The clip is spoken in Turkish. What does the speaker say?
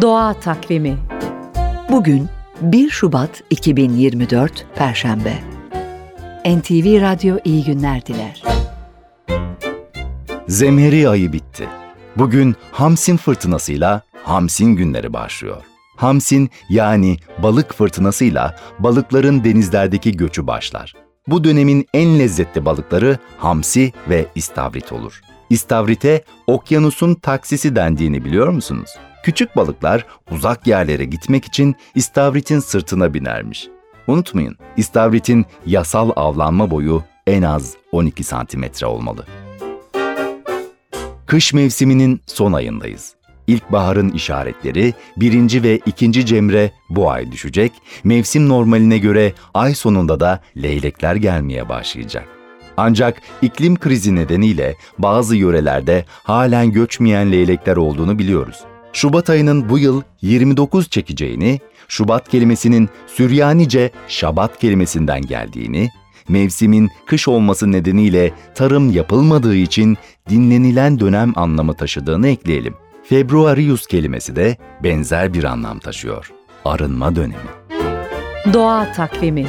Doğa Takvimi Bugün 1 Şubat 2024 Perşembe. NTV Radyo iyi günler diler. Zemheri ayı bitti. Bugün Hamsin fırtınasıyla Hamsin günleri başlıyor. Hamsin yani balık fırtınasıyla balıkların denizlerdeki göçü başlar. Bu dönemin en lezzetli balıkları hamsi ve istavrit olur. İstavrite okyanusun taksisi dendiğini biliyor musunuz? Küçük balıklar uzak yerlere gitmek için istavritin sırtına binermiş. Unutmayın, istavritin yasal avlanma boyu en az 12 santimetre olmalı. Kış mevsiminin son ayındayız. İlkbaharın işaretleri birinci ve ikinci cemre bu ay düşecek, mevsim normaline göre ay sonunda da leylekler gelmeye başlayacak. Ancak iklim krizi nedeniyle bazı yörelerde halen göçmeyen leylekler olduğunu biliyoruz. Şubat ayının bu yıl 29 çekeceğini, Şubat kelimesinin Süryanice Şabat kelimesinden geldiğini, mevsimin kış olması nedeniyle tarım yapılmadığı için dinlenilen dönem anlamı taşıdığını ekleyelim. Februarius kelimesi de benzer bir anlam taşıyor. Arınma dönemi. Doğa Takvimi